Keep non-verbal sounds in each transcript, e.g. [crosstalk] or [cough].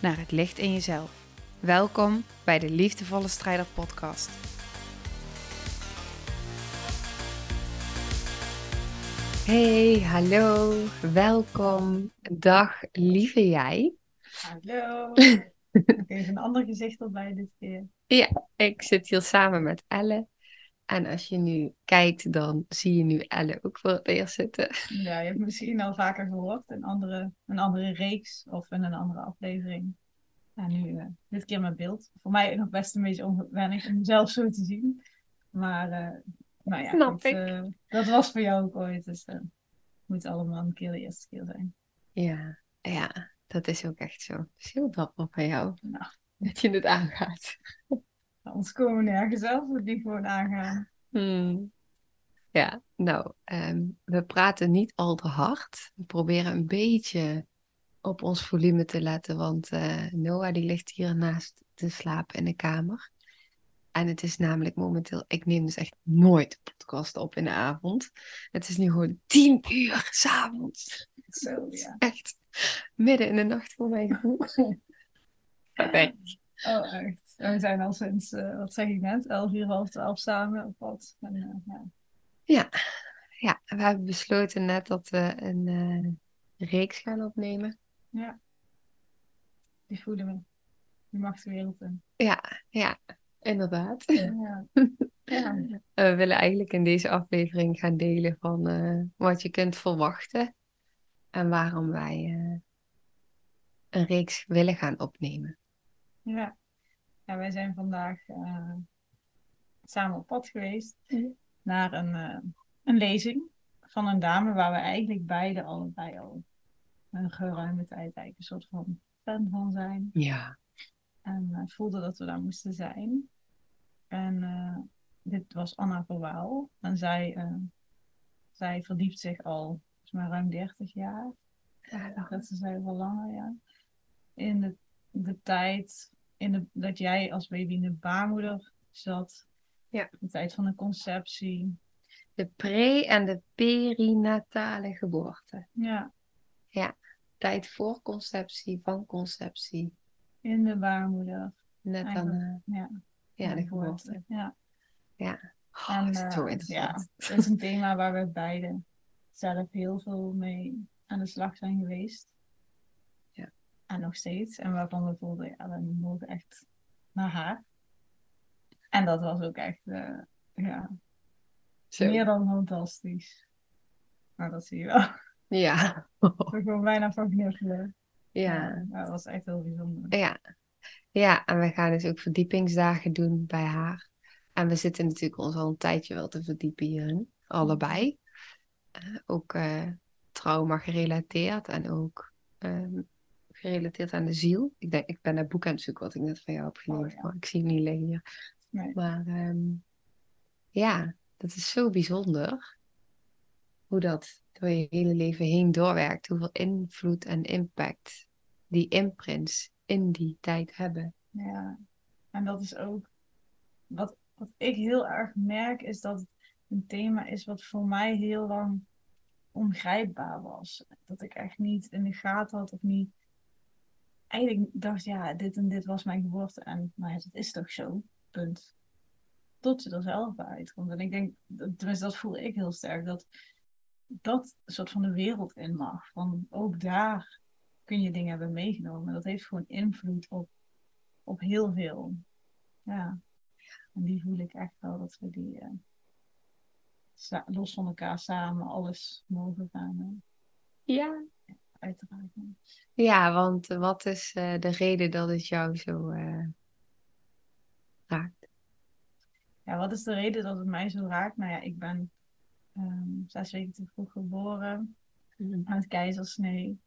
naar het licht in jezelf. Welkom bij de Liefdevolle Strijder Podcast. Hey, hallo, welkom. Dag, lieve jij. Hallo. [laughs] Even een ander gezicht erbij dit keer. Ja, ik zit hier samen met Elle. En als je nu kijkt, dan zie je nu Elle ook voor het eerst zitten. Ja, je hebt misschien al vaker gehoord in andere, een andere reeks of in een andere aflevering. En nu uh, dit keer met beeld. Voor mij nog best een beetje onwennig om mezelf zo te zien. Maar uh, nou ja, Snap ik. uh, dat was voor jou ook ooit. Dus het moet allemaal een keer de eerste keer zijn. Ja, ja, dat is ook echt zo. Het is heel dapper van jou Nou, [laughs] dat je het aangaat. Anders komen we nergens zelf we die gewoon aangaan. Hmm. Ja, nou, ehm, we praten niet al te hard. We proberen een beetje op ons volume te letten, want eh, Noah die ligt hier naast te slapen in de kamer. En het is namelijk momenteel, ik neem dus echt nooit de podcast op in de avond. Het is nu gewoon tien uur s'avonds. Zo, ja. Echt midden in de nacht voor mijn gevoel. [laughs] Nee. Oh, echt. En we zijn al sinds, uh, wat zeg ik net, elf uur, half twaalf samen of wat. En, uh, ja. Ja. ja, we hebben besloten net dat we een uh, reeks gaan opnemen. Ja. Die voelen we. Die mag de wereld in. Ja, ja, inderdaad. Ja. [laughs] ja. we willen eigenlijk in deze aflevering gaan delen van wat je kunt verwachten. En waarom wij een reeks willen gaan opnemen. Ja. Ja, wij zijn vandaag uh, samen op pad geweest mm. naar een, uh, een lezing van een dame waar we eigenlijk beide allebei al een geruime tijd eigenlijk een soort van fan van zijn. Ja. En uh, voelden dat we daar moesten zijn. En dit was Anna Verwaal. En zij, zij verdiept zich al mij ruim 30 jaar. Ja, dat ze zei wel langer, ja. In de, de tijd in de, dat jij als baby in de baarmoeder zat. Ja. De tijd van de conceptie. De pre- en de perinatale geboorte. Ja. Ja. Tijd voor conceptie, van conceptie. In de baarmoeder. Net aan de, ja. ja, de geboorte. Ja. Ja. Oh, en, is zo uh, interessant. Ja, het is een thema waar we beide zelf heel veel mee aan de slag zijn geweest. En nog steeds. En waarvan we voelden, ja, we mogen echt naar haar. En dat was ook echt, uh, ja, Zo. meer dan fantastisch. Nou, dat zie je wel. Ja. [laughs] Ik ben gewoon bijna van knuffelen. Ja. ja. Dat was echt heel bijzonder. Ja. Ja, en we gaan dus ook verdiepingsdagen doen bij haar. En we zitten natuurlijk ons al een tijdje wel te verdiepen hierin. Allebei. Uh, ook uh, trauma gerelateerd en ook uh, gerelateerd aan de ziel. Ik, denk, ik ben dat boek aan het zoeken wat ik net van jou heb oh, ja. maar ik zie het niet liggen hier. Nee. Maar um, ja, dat is zo bijzonder. Hoe dat door je hele leven heen doorwerkt. Hoeveel invloed en impact die imprints in die tijd hebben. Ja, en dat is ook wat, wat ik heel erg merk, is dat het een thema is wat voor mij heel lang ongrijpbaar was. Dat ik echt niet in de gaten had of niet. Eigenlijk dacht, ja, dit en dit was mijn geboorte. En nou ja, dat is toch zo. Punt. Tot je er zelf uitkomt. En ik denk, tenminste, dat voel ik heel sterk. Dat dat soort van de wereld in mag. Van ook daar kun je dingen hebben meegenomen. En dat heeft gewoon invloed op, op heel veel. Ja. En die voel ik echt wel dat we die. Uh, los van elkaar samen alles mogen gaan. Uh, ja. Ja, want wat is uh, de reden dat het jou zo uh, raakt? Ja, wat is de reden dat het mij zo raakt? Nou ja, ik ben um, zes weken te vroeg geboren. Mm. Met keizersnee.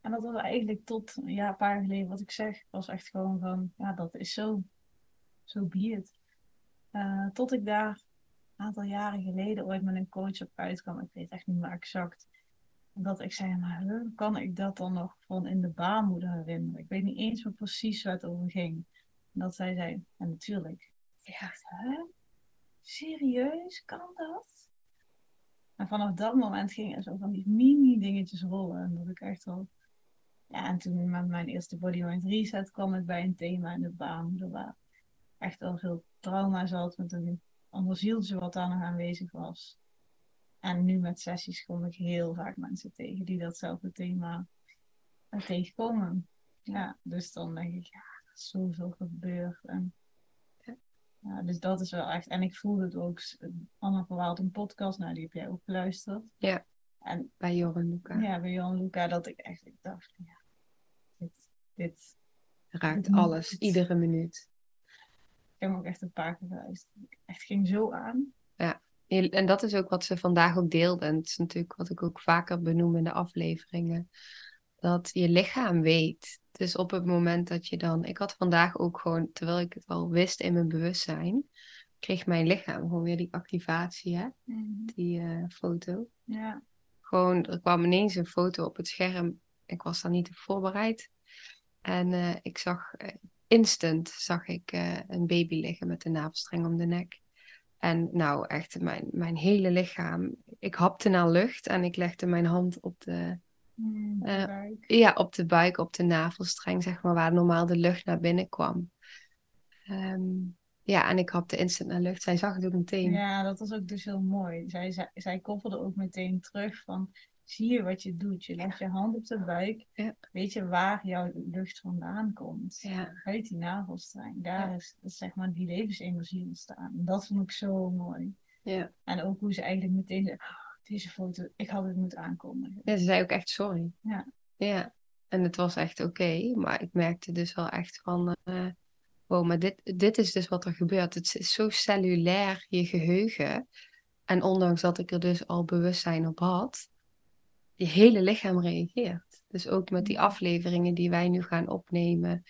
En dat was eigenlijk tot ja, een paar jaar geleden, wat ik zeg, was echt gewoon van, ja, dat is zo. Zo so be it. Uh, tot ik daar een aantal jaren geleden ooit met een coach op uitkwam. Ik weet echt niet meer exact. Dat ik zei, maar hoe kan ik dat dan nog van in de baarmoeder herinneren? Ik weet niet eens meer precies waar het over ging. En dat zij zei, en natuurlijk. Dacht, hè? Serieus? Kan dat? En vanaf dat moment gingen zo van die mini dingetjes rollen. En dat ik echt wel... Ja, en toen met mijn eerste Bodymind Reset kwam ik bij een thema in de baarmoeder. Waar echt wel veel trauma zat. Met een ander zieltje wat daar nog aanwezig was. En nu met sessies kom ik heel vaak mensen tegen die datzelfde thema tegenkomen. Ja, dus dan denk ik, ja, er is zoveel gebeurd. En, ja, dus dat is wel echt. En ik voelde het ook. Anna Verwaald een podcast, nou die heb jij ook geluisterd. Ja. En, bij Joran Luca. Ja, bij Joran Luca, dat ik echt ik dacht, ja, dit, dit raakt alles, iedere minuut. Ik heb hem ook echt een paar keer geluisterd. Echt ging zo aan. En dat is ook wat ze vandaag ook deelde. En het is natuurlijk wat ik ook vaker benoem in de afleveringen. Dat je lichaam weet. Dus op het moment dat je dan. Ik had vandaag ook gewoon, terwijl ik het al wist in mijn bewustzijn, kreeg mijn lichaam gewoon weer die activatie, hè? Mm. Die uh, foto. Ja. Gewoon, er kwam ineens een foto op het scherm. Ik was daar niet op voorbereid. En uh, ik zag, uh, instant zag ik een baby liggen met een navelstreng om de nek. En nou, echt, mijn, mijn hele lichaam. Ik hapte naar lucht en ik legde mijn hand op de, mm, uh, ja, op de buik, op de navelstreng, zeg maar, waar normaal de lucht naar binnen kwam. Um, ja, en ik hapte instant naar lucht. Zij zag het ook meteen. Ja, dat was ook dus heel mooi. Zij, zij, zij koppelde ook meteen terug van zie je wat je doet. Je legt je hand op de buik. Weet je waar jouw lucht vandaan komt. Uit die navelstreng. Daar is, is, zeg maar die levensenergie ontstaan. Dat vond ik zo mooi. Ja. En ook hoe ze eigenlijk meteen zei, oh, deze foto, ik had het moeten aankomen. Ja, ze zei ook echt sorry. Ja. Ja. En het was echt oké. maar ik merkte dus wel echt van... Uh, wow, maar dit, dit is dus wat er gebeurt. Het is zo cellulair, je geheugen. En ondanks dat ik er dus al bewustzijn op had je hele lichaam reageert. Dus ook met die afleveringen die wij nu gaan opnemen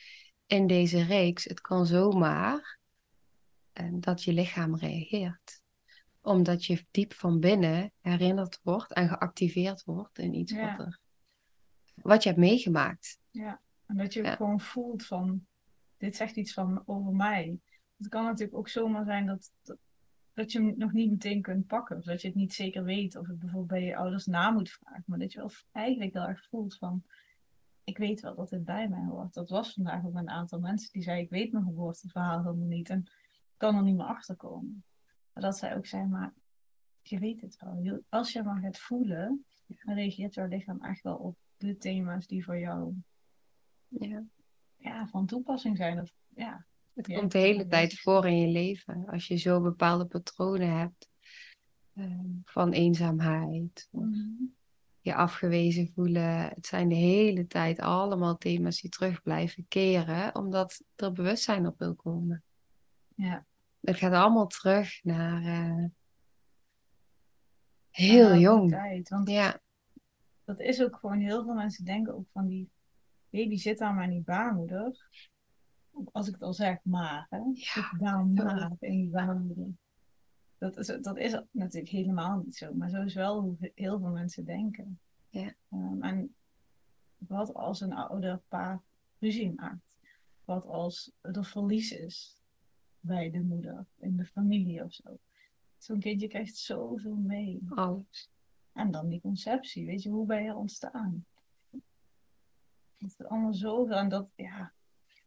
in deze reeks, het kan zomaar uh, dat je lichaam reageert. Omdat je diep van binnen herinnerd wordt en geactiveerd wordt in iets ja. wat, er, wat je hebt meegemaakt. Ja, en dat je ja. gewoon voelt van, dit zegt iets van over mij. Het kan natuurlijk ook zomaar zijn dat, dat dat je hem nog niet meteen kunt pakken. Of dat je het niet zeker weet. Of het bijvoorbeeld bij je ouders na moet vragen. Maar dat je wel eigenlijk heel erg voelt van... Ik weet wel dat dit bij mij hoort. Dat was vandaag ook een aantal mensen die zeiden... Ik weet mijn geboorteverhaal helemaal niet. En ik kan er niet meer achter komen. Maar dat zij ook zei, maar je weet het wel. Als je maar gaat voelen... Dan reageert jouw lichaam echt wel op de thema's die voor jou... Ja. Ja, van toepassing zijn. Of, ja, het komt de hele tijd voor in je leven. Als je zo bepaalde patronen hebt um, van eenzaamheid, of mm-hmm. je afgewezen voelen. Het zijn de hele tijd allemaal thema's die terug blijven keren, omdat er bewustzijn op wil komen. Ja. Het gaat allemaal terug naar uh, heel ja, jong. Tijd, want ja. Dat is ook gewoon, heel veel mensen denken ook van die baby zit aan mijn baarmoeder als ik het al zeg, maar. Hè? Ja, maar. Dat is, dat is natuurlijk helemaal niet zo, maar zo is wel hoe heel veel mensen denken. Ja. Um, en wat als een ouder paar ruzie maakt? Wat als er verlies is bij de moeder, in de familie of zo? Zo'n kindje krijgt zoveel mee. Alles. En dan die conceptie, weet je, hoe ben je ontstaan? Het is allemaal zoveel en dat, ja,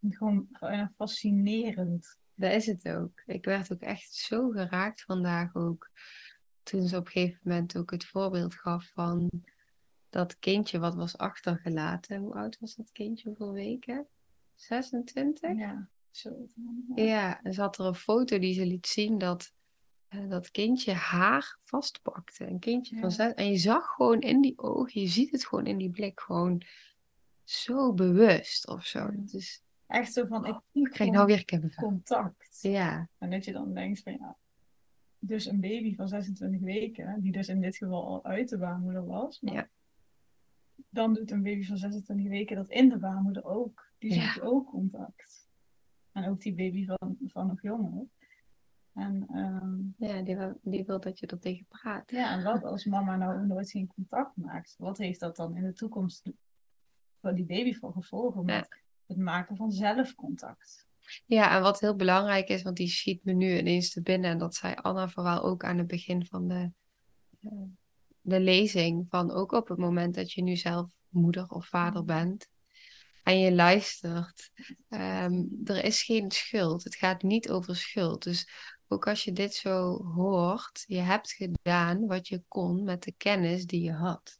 gewoon bijna fascinerend. Dat is het ook. Ik werd ook echt zo geraakt vandaag ook. Toen ze op een gegeven moment ook het voorbeeld gaf van dat kindje wat was achtergelaten. Hoe oud was dat kindje? Hoeveel weken? 26? Ja, zo. Ja, ja en ze had er een foto die ze liet zien dat uh, dat kindje haar vastpakte. Een kindje Ja. van zes. En je zag gewoon in die ogen, je ziet het gewoon in die blik, gewoon zo bewust of zo. Het is, Echt zo van, ik ik krijg nou weer contact. Ja, En dat je dan denkt van ja, dus een baby van 26 weken, die dus in dit geval al uit de baarmoeder was. Maar Ja. dan doet een baby van 26 weken dat in de baarmoeder ook. Die Ja. zoekt ook contact. En ook die baby van, van nog jonger. En ehm, Ja, die wil, die wil dat je er tegen praat. ja, en wat als mama nou nooit geen contact maakt? Wat heeft dat dan in de toekomst voor die baby voor gevolgen? Met het maken van zelfcontact. Ja, en wat heel belangrijk is, want die schiet me nu ineens te binnen. En dat zei Anna vooral ook aan het begin van de, de lezing. Van ook op het moment dat je nu zelf moeder of vader bent. En je luistert. ehm, er is geen schuld. Het gaat niet over schuld. Dus ook als je dit zo hoort. Je hebt gedaan wat je kon met de kennis die je had.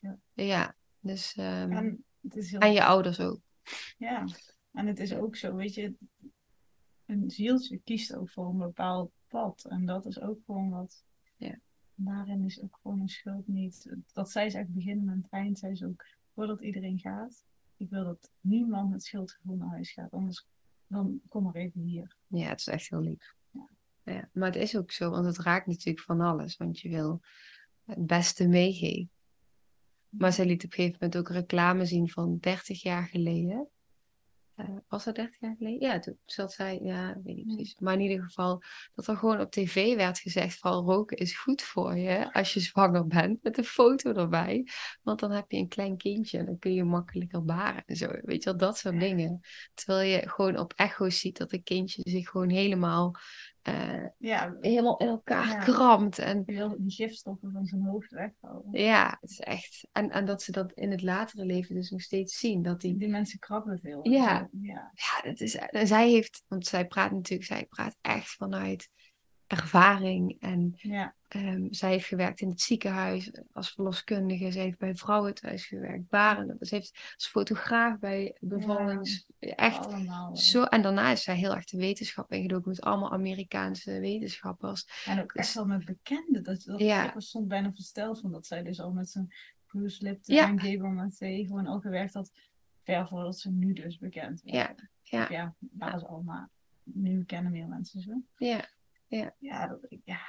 Ja. Ja, dus... ehm, heel en je ouders ook. Ja, en het is ook zo, weet je, een zieltje kiest ook voor een bepaald pad. En dat is ook gewoon wat. Ja. Daarin is ook gewoon een schuld niet. Dat zij ze echt beginnen en het eind, zei ze ook, voordat iedereen gaat. Ik wil dat niemand met schuldgevoel naar huis gaat, anders dan kom maar even hier. Ja, het is echt heel lief. Ja. Ja, maar het is ook zo, want het raakt natuurlijk van alles. Want je wil het beste meegeven. Maar zij liet op een gegeven moment ook reclame zien van 30 jaar geleden. Eh, was dat 30 jaar geleden? Ja, toen zat zij, ja, weet niet precies. Maar in ieder geval, dat er gewoon op tv werd gezegd van roken is goed voor je als je zwanger bent. Met een foto erbij. Want dan heb je een klein kindje en dan kun je makkelijker baren en zo. Weet je wel, dat soort dingen. Terwijl je gewoon op echo's ziet dat een kindje zich gewoon helemaal, eh, Ja, helemaal in elkaar Ja. krampt. En die gifstoffen van zijn hoofd weghouden. ja, het is echt. En, en dat ze dat in het latere leven dus nog steeds zien. Dat die Die mensen krabben veel. Ja. Ja. Ja, dat is, en zij heeft, want zij praat natuurlijk, zij praat echt vanuit ervaring. En ja. Ehm, zij heeft gewerkt in het ziekenhuis als verloskundige. Ze heeft bij vrouwenthuis gewerkt, baren. Ze heeft als fotograaf bij bevallings... Echt allemaal. zo. En daarna is zij heel erg de wetenschap ingedoken met allemaal Amerikaanse wetenschappers. En ook echt wel met bekenden. Dat, dat Ja. ik was soms bijna versteld van dat zij dus al met zijn Bruce Lipton Ja. en Gabriel Maté gewoon al gewerkt had. Ver voordat ze nu dus bekend Ja, ja. Of ja, waren ze al, maar nu kennen meer mensen ze. Ja, Ja, dat, ja, dat, ja.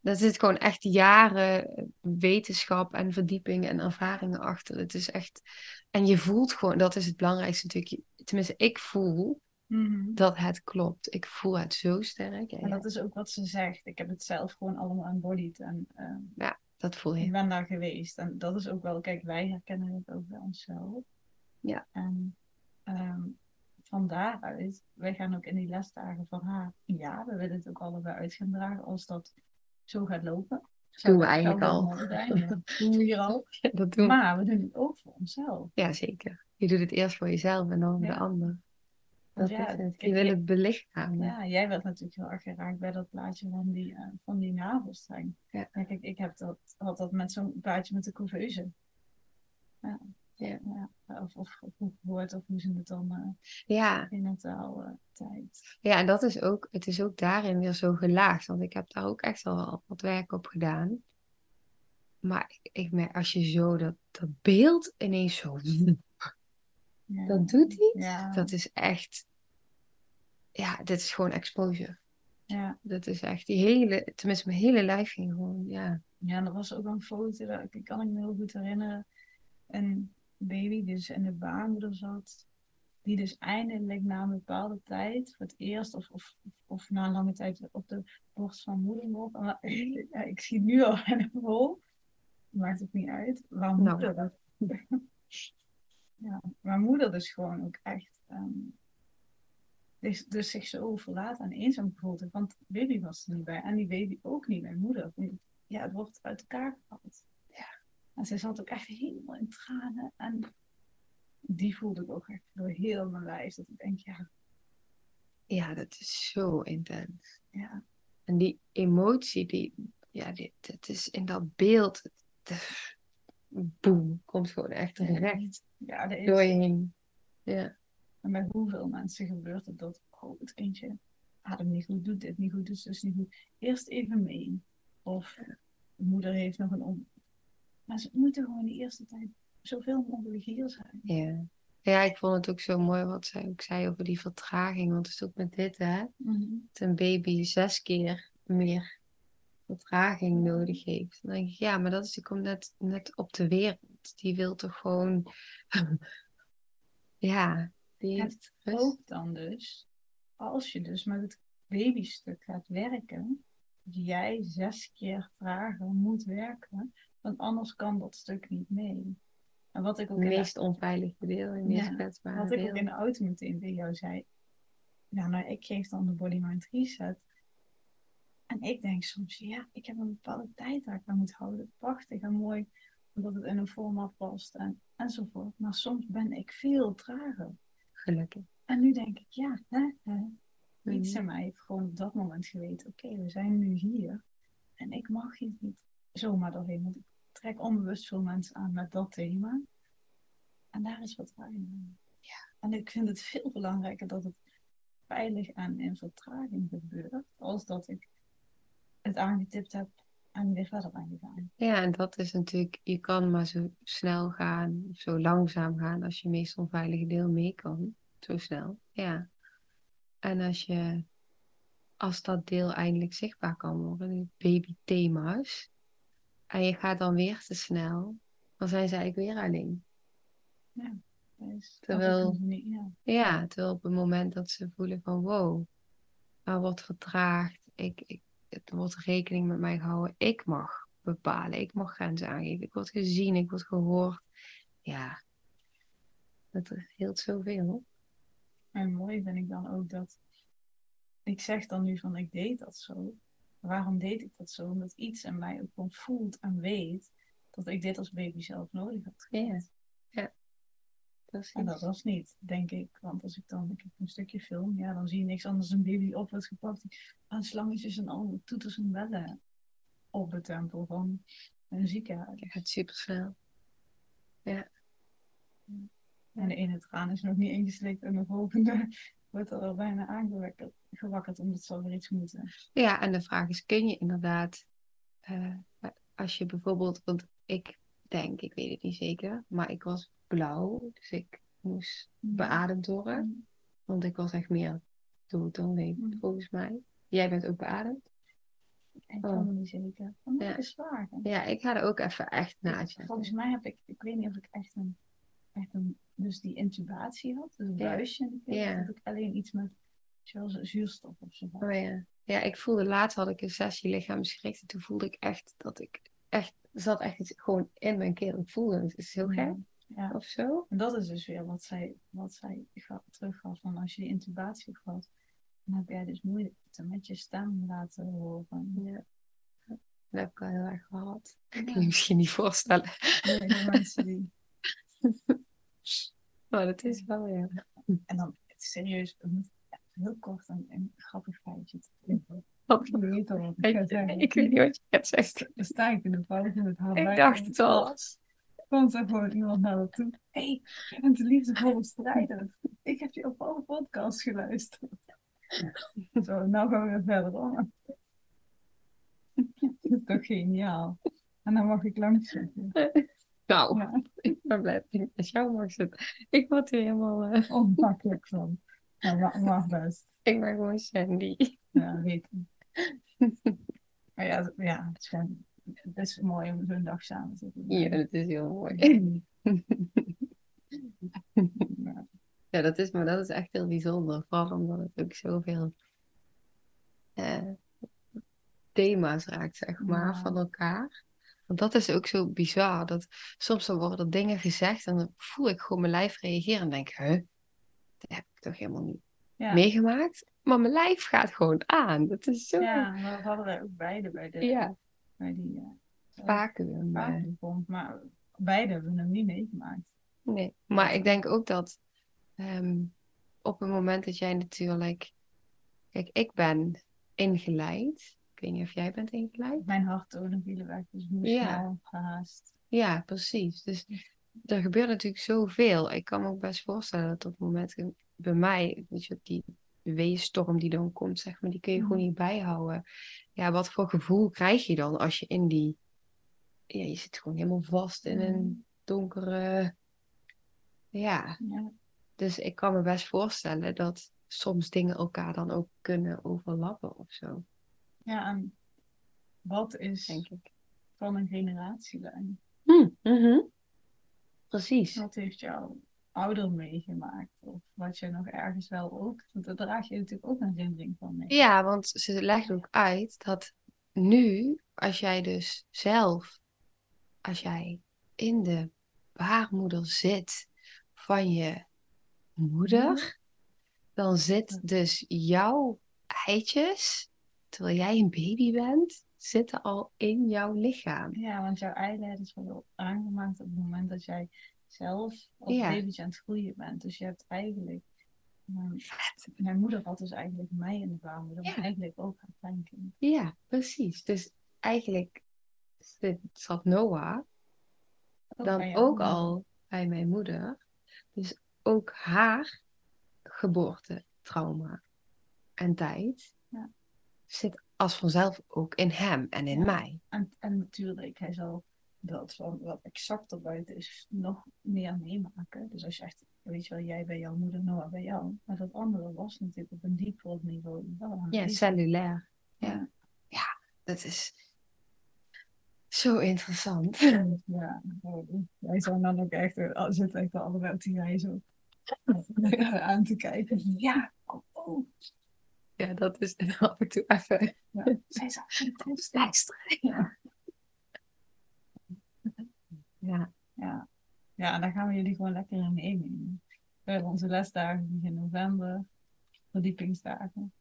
Daar zit gewoon echt jaren wetenschap en verdieping en ervaringen achter. Het is echt... En je voelt gewoon, dat is het belangrijkste natuurlijk. Tenminste, ik voel Mhm. dat het klopt. Ik voel het zo sterk. En dat is ook wat ze zegt. Ik heb het zelf gewoon allemaal embodied. En ehm, Dat voel ik je. ben daar geweest. En dat is ook wel, kijk, wij herkennen het ook bij onszelf. Ja. En ehm, van daaruit, wij gaan ook in die lesdagen van haar, ja, we willen het ook allebei uit gaan dragen als dat zo gaat lopen. Doen we dat- eigenlijk al. [laughs] doen we hier al. dat doen. Maar we doen het ook voor onszelf. Ja, zeker. Je doet het eerst voor jezelf en dan voor Ja. de ander. Dat ja, is het. Je wil het belichamen. Ja, jij werd natuurlijk heel erg geraakt bij dat plaatje van die, eh, van die navelstreng. Ja. kijk, ik heb dat, had dat met zo'n plaatje met de couveuse. Ja. Ja. Ja. Of, of, of hoe of hoe ze het dan Ja, in het taal eh, tijd. ja, en dat is ook, het is ook daarin weer zo gelaagd. Want ik heb daar ook echt wel wat werk op gedaan. Maar ik, merk, als je zo dat, dat beeld ineens zo... Ja. [laughs] Dat doet iets. Ja. Dat is echt... Ja, dit is gewoon exposure. Ja. Dat is echt die hele... Tenminste, mijn hele lijf ging gewoon, ja. ja, en er was ook een foto, dat ik kan ik me heel goed herinneren. Een baby die dus in de baarmoeder zat. Die dus eindelijk na een bepaalde tijd, voor het eerst of, of, of na een lange tijd op de borst van moeder mocht. [laughs] Ja, ik zie nu al bijna vol. Maakt het niet uit. Waar Nou. moeder, dat- [laughs] ja, waar moeder dus gewoon ook echt ehm, dus, dus zich zo verlaten en eenzaam gevoeld. Want baby was er niet bij. En die baby ook niet bij moeder. Ja, het wordt uit elkaar gehaald. En zij zat ook echt helemaal in tranen. En die voelde ik ook echt door heel mijn lijf. Dat ik denk, ja, Ja, dat is zo intens. ja, En die emotie, die, ja, dit, het is in dat beeld, het- boem, komt gewoon echt recht ja er is. door je heen. Ja, En bij hoeveel mensen gebeurt het dat, oh, het kindje ademt niet goed, doet dit niet goed, doet zus niet goed. Eerst even mee. Of de moeder heeft nog een. Maar ze moeten gewoon de eerste tijd zoveel mogelijk hier zijn. ja. Ja, ik vond het ook zo mooi wat zij ook zei over die vertraging. Want het is ook met dit, hè. Dat een baby zes keer meer vertraging nodig heeft. Dan denk ik, ja, maar dat is, die komt net, net op de wereld. die wil toch gewoon. [laughs] ja, die heeft rust. Ook dan dus, als je dus met het babystuk gaat werken, dat jij zes keer trager moet werken, want anders kan dat stuk niet mee. En wat ik ook Het in de- meest onveilige deel, het meest Ja, kwetsbare Wat ik ook in de auto meteen tegen jou zei. Ja, nou, ik geef dan de body mind reset. En ik denk soms, ja, ik heb een bepaalde tijd waar ik aan moet houden. Prachtig en mooi, omdat het in een format past en, enzovoort. Maar soms ben ik veel trager. Gelukkig. En nu denk ik, ja, hè, hè. iets Mhm. in mij heeft gewoon op dat moment geweten, oké, we zijn nu hier. En ik mag hier niet zomaar doorheen, want ik trek onbewust veel mensen aan met dat thema. En daar is vertraging in. Ja. En ik vind het veel belangrijker dat het veilig en in vertraging gebeurt, als dat ik het aangetipt heb en weer verder ben gegaan. Ja, en dat is natuurlijk, je kan maar zo snel gaan, zo langzaam gaan, als je meest onveilige deel mee kan. Zo snel, ja. En als je, als dat deel eindelijk zichtbaar kan worden, die babythema's, en je gaat dan weer te snel, dan zijn ze eigenlijk weer alleen. Dus Terwijl- niet- ja. Ja, terwijl op het moment dat ze voelen van wow, er wordt vertraagd, ik, ik, het wordt rekening met mij gehouden, ik mag bepalen, ik mag grenzen aangeven, ik word gezien, ik word gehoord. Ja, dat heelt zoveel. En mooi vind ik dan ook dat ik zeg dan nu van ik deed dat zo. Waarom deed ik dat zo? Omdat iets in mij ook gewoon voelt en weet dat ik dit als baby zelf nodig had. gehad. Precies. En dat was niet, denk ik. Want als ik dan ik heb een stukje film, ja, dan zie je niks anders dan een baby op wordt gepakt. Aan slangetjes en al toeters en bellen op het tempel van een ziekenhuis. Het gaat super snel. En de ene traan is nog niet ingeslikt en de volgende wordt er al bijna aangewakkerd, gewakkerd omdat ze alweer iets moeten. Ja, en de vraag is, kun je inderdaad, eh, als je bijvoorbeeld, want ik denk, ik weet het niet zeker, maar ik was blauw, dus ik moest beademd worden. Want ik was echt meer dood dan leef, Mm. volgens mij. Jij bent ook beademd? Ik Oh. kan het niet zeker. Ja. dat is waar. hè. Ja, ik ga er ook even echt naast. Volgens mij heb ik, ik weet niet of ik echt een, echt een dus die intubatie had, dus een buisje Ja. of dat ik alleen iets met zoals zuurstof of zo had. Oh ja. Ja, ik voelde laatst had ik een sessie lichaamsgericht en toen voelde ik echt dat ik echt, zat echt iets gewoon in mijn keel. Ik voelde het, is heel gek Ja. of zo. En dat is dus weer wat zij, wat zij ga- teruggaf van als je die intubatie gehad, dan heb jij dus moeite met je stem laten horen. Ja. Dat heb ik al heel erg gehad. Ik kan je misschien niet voorstellen. Nee, mensen die [laughs] Maar dat is wel, ja. En dan serieus, heel kort een, een grappig feitje. te Wat- Je weet al wat ik Ik, ik weet niet wat je gaat zeggen. Dan sta ik in de pauze met haar Ik dacht het al. Komt er gewoon iemand naar me toe. Hé, hey, je bent de liefdevolle strijder. Ik heb je op alle podcasts geluisterd. Zo, nou gaan we weer verder hoor. [laughs] Dat is toch geniaal. En dan mag ik langs zitten. [laughs] Nou, Ja, [laughs] ik ben blij dat ik met jou mag zitten. Ik word hier helemaal... ongemakkelijk van. Ma- [laughs] mag best. ik ben gewoon Sandy. Ja, weet ik. Maar ja, ja het, is gewoon, het is mooi om zo'n dag samen te doen. Ja, dat is heel mooi. Ja. [laughs] Ja, dat is, maar dat is echt heel bijzonder. Vooral omdat het ook zoveel eh, thema's raakt, zeg maar, Ja. van elkaar. Want dat is ook zo bizar. Dat soms dan worden er dingen gezegd en dan voel ik gewoon mijn lijf reageren en denk, huh, dat heb ik toch helemaal niet Ja. meegemaakt? Maar mijn lijf gaat gewoon aan. Dat is zo Ja, maar we hadden wij ook beide bij, de, ja, bij die uh, vacuüm. eh. vacuümpomp, maar beide hebben hem niet meegemaakt. Nee, maar ik denk ook dat ehm, op het moment dat jij natuurlijk. Kijk, ik ben ingeleid. Weet niet of jij bent ingeleid. Mijn harttonen vielen weg, dus ik moest Ja. snel gehaast. Ja, precies. Dus er gebeurt natuurlijk zoveel. Ik kan me ook best voorstellen dat op het moment bij mij, weet je, die weeënstorm die dan komt, zeg maar, die kun je gewoon Mhm. niet bijhouden. Ja, wat voor gevoel krijg je dan als je in die. Ja, je zit gewoon helemaal vast in een donkere. Ja, Ja. Dus ik kan me best voorstellen dat soms dingen elkaar dan ook kunnen overlappen of zo, ja, en wat is denk ik. van een generatielijn? Hm, mhm. precies. Wat heeft jouw ouder meegemaakt? Of wat je nog ergens wel ook... Want daar draag je natuurlijk ook een herinnering van mee. Ja, want ze legt ook uit dat nu, als jij dus zelf, als jij in de baarmoeder zit van je moeder, dan zit dus jouw eitjes, terwijl jij een baby bent, zitten al in jouw lichaam. Ja, want jouw eileiders worden aangemaakt op het moment dat jij zelf als Ja. babytje aan het groeien bent. Dus je hebt eigenlijk... Mijn, [laughs] mijn moeder had dus eigenlijk mij in de baarmoeder, maar Ja. eigenlijk ook haar kleinkind. Ja, precies. Dus eigenlijk zat Noah Ook dan ook moeder. al bij mijn moeder. Dus ook haar geboortetrauma en tijd Ja. Zit als vanzelf ook in hem en in Ja. mij. En, en natuurlijk, hij zal dat van wat exacter buiten is nog meer meemaken. Dus als je echt, weet je wel, jij bij jouw moeder, Noah bij jou. Maar dat andere was natuurlijk op een dieper niveau Ja, cellulair. Ja. Dat is zo interessant. Ja, wij zijn dan ook echt, zitten echt allebei op die zo aan te kijken. Ja, oh, oh. Ja, dat is [laughs] af en toe even Ja. Zij. Ja. Ja, Ja. ja, en daar gaan we jullie gewoon lekker in meenemen. We hebben onze lesdagen begin november, verdiepingsdagen.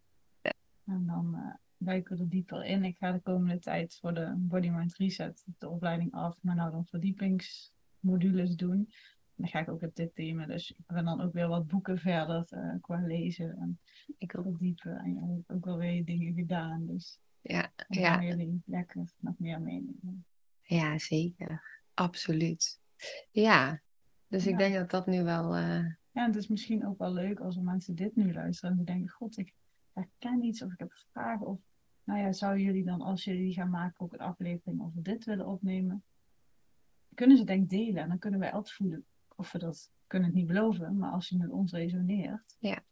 Ja. En dan eh duiken we er dieper in. Ik ga de komende tijd voor de Body Mind Reset de opleiding af, maar nou dan verdiepingsmodules doen. Dan ga ik ook op dit thema. Dus ik ben dan ook weer wat boeken verder eh, qua lezen en ik ook. verdiepen. En je hebt ook wel weer dingen gedaan. Dus Ja, ja, jullie lekker nog meer meenemen. ja, zeker. Absoluut. Ja, dus ik denk dat dat nu wel... eh, Ja, het is misschien ook wel leuk als er mensen dit nu luisteren en die denken, god, ik herken iets of ik heb vragen. Of, nou ja, zouden jullie dan, als jullie die gaan maken, ook een aflevering over dit willen opnemen? Kunnen ze denk ik delen en dan kunnen wij altijd voelen of we dat kunnen het niet beloven. Maar als je met ons resoneert, Ja.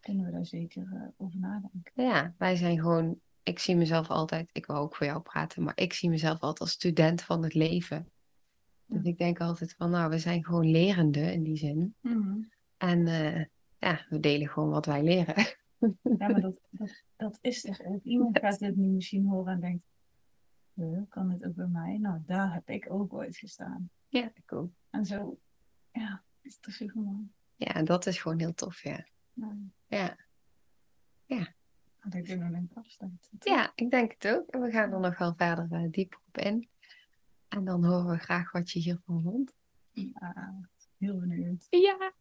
kunnen we daar zeker eh, over nadenken. Ja, wij zijn gewoon. Ik zie mezelf altijd. Ik wil ook voor jou praten, maar ik zie mezelf altijd als student van het leven. Dus Ja. ik denk altijd van, nou, we zijn gewoon lerende in die zin. En eh, ja, we delen gewoon wat wij leren. Ja, maar dat, dat, dat is toch ook. Iemand gaat dit nu misschien horen en denkt, "Huh, kan dit ook bij mij? Nou, daar heb ik ook ooit gestaan. Ja, ik ook. En zo, ja, is het toch zo gewoon. Ja, en dat is gewoon heel tof, ja. Ja, daar kunnen we een afstand. ja ik denk het ook. En we gaan er nog wel verder eh, dieper op in. En dan horen we graag wat je hiervan vond. Ah, heel benieuwd. Ja,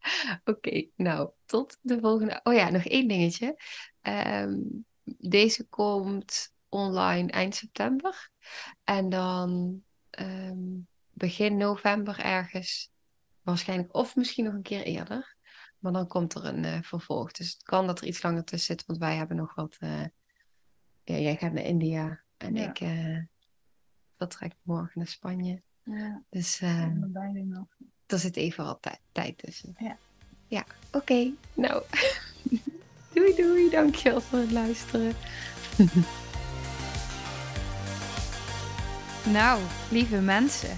oké. Nou, tot de volgende. Oh ja, nog één dingetje. Ehm, deze komt online eind september. En dan ehm, begin november ergens. Waarschijnlijk, of misschien nog een keer eerder. Maar dan komt er een eh, vervolg. Dus het kan dat er iets langer tussen zit, want wij hebben nog wat. eh, ja, jij gaat naar India en Ja. ik eh, vertrek morgen naar Spanje. Ja, Dus eh, nog. er zit even wat tij- tijd tussen. Ja. Ja, oké. Nou, [laughs] doei doei. Dankjewel voor het luisteren. [laughs] Nou, lieve mensen,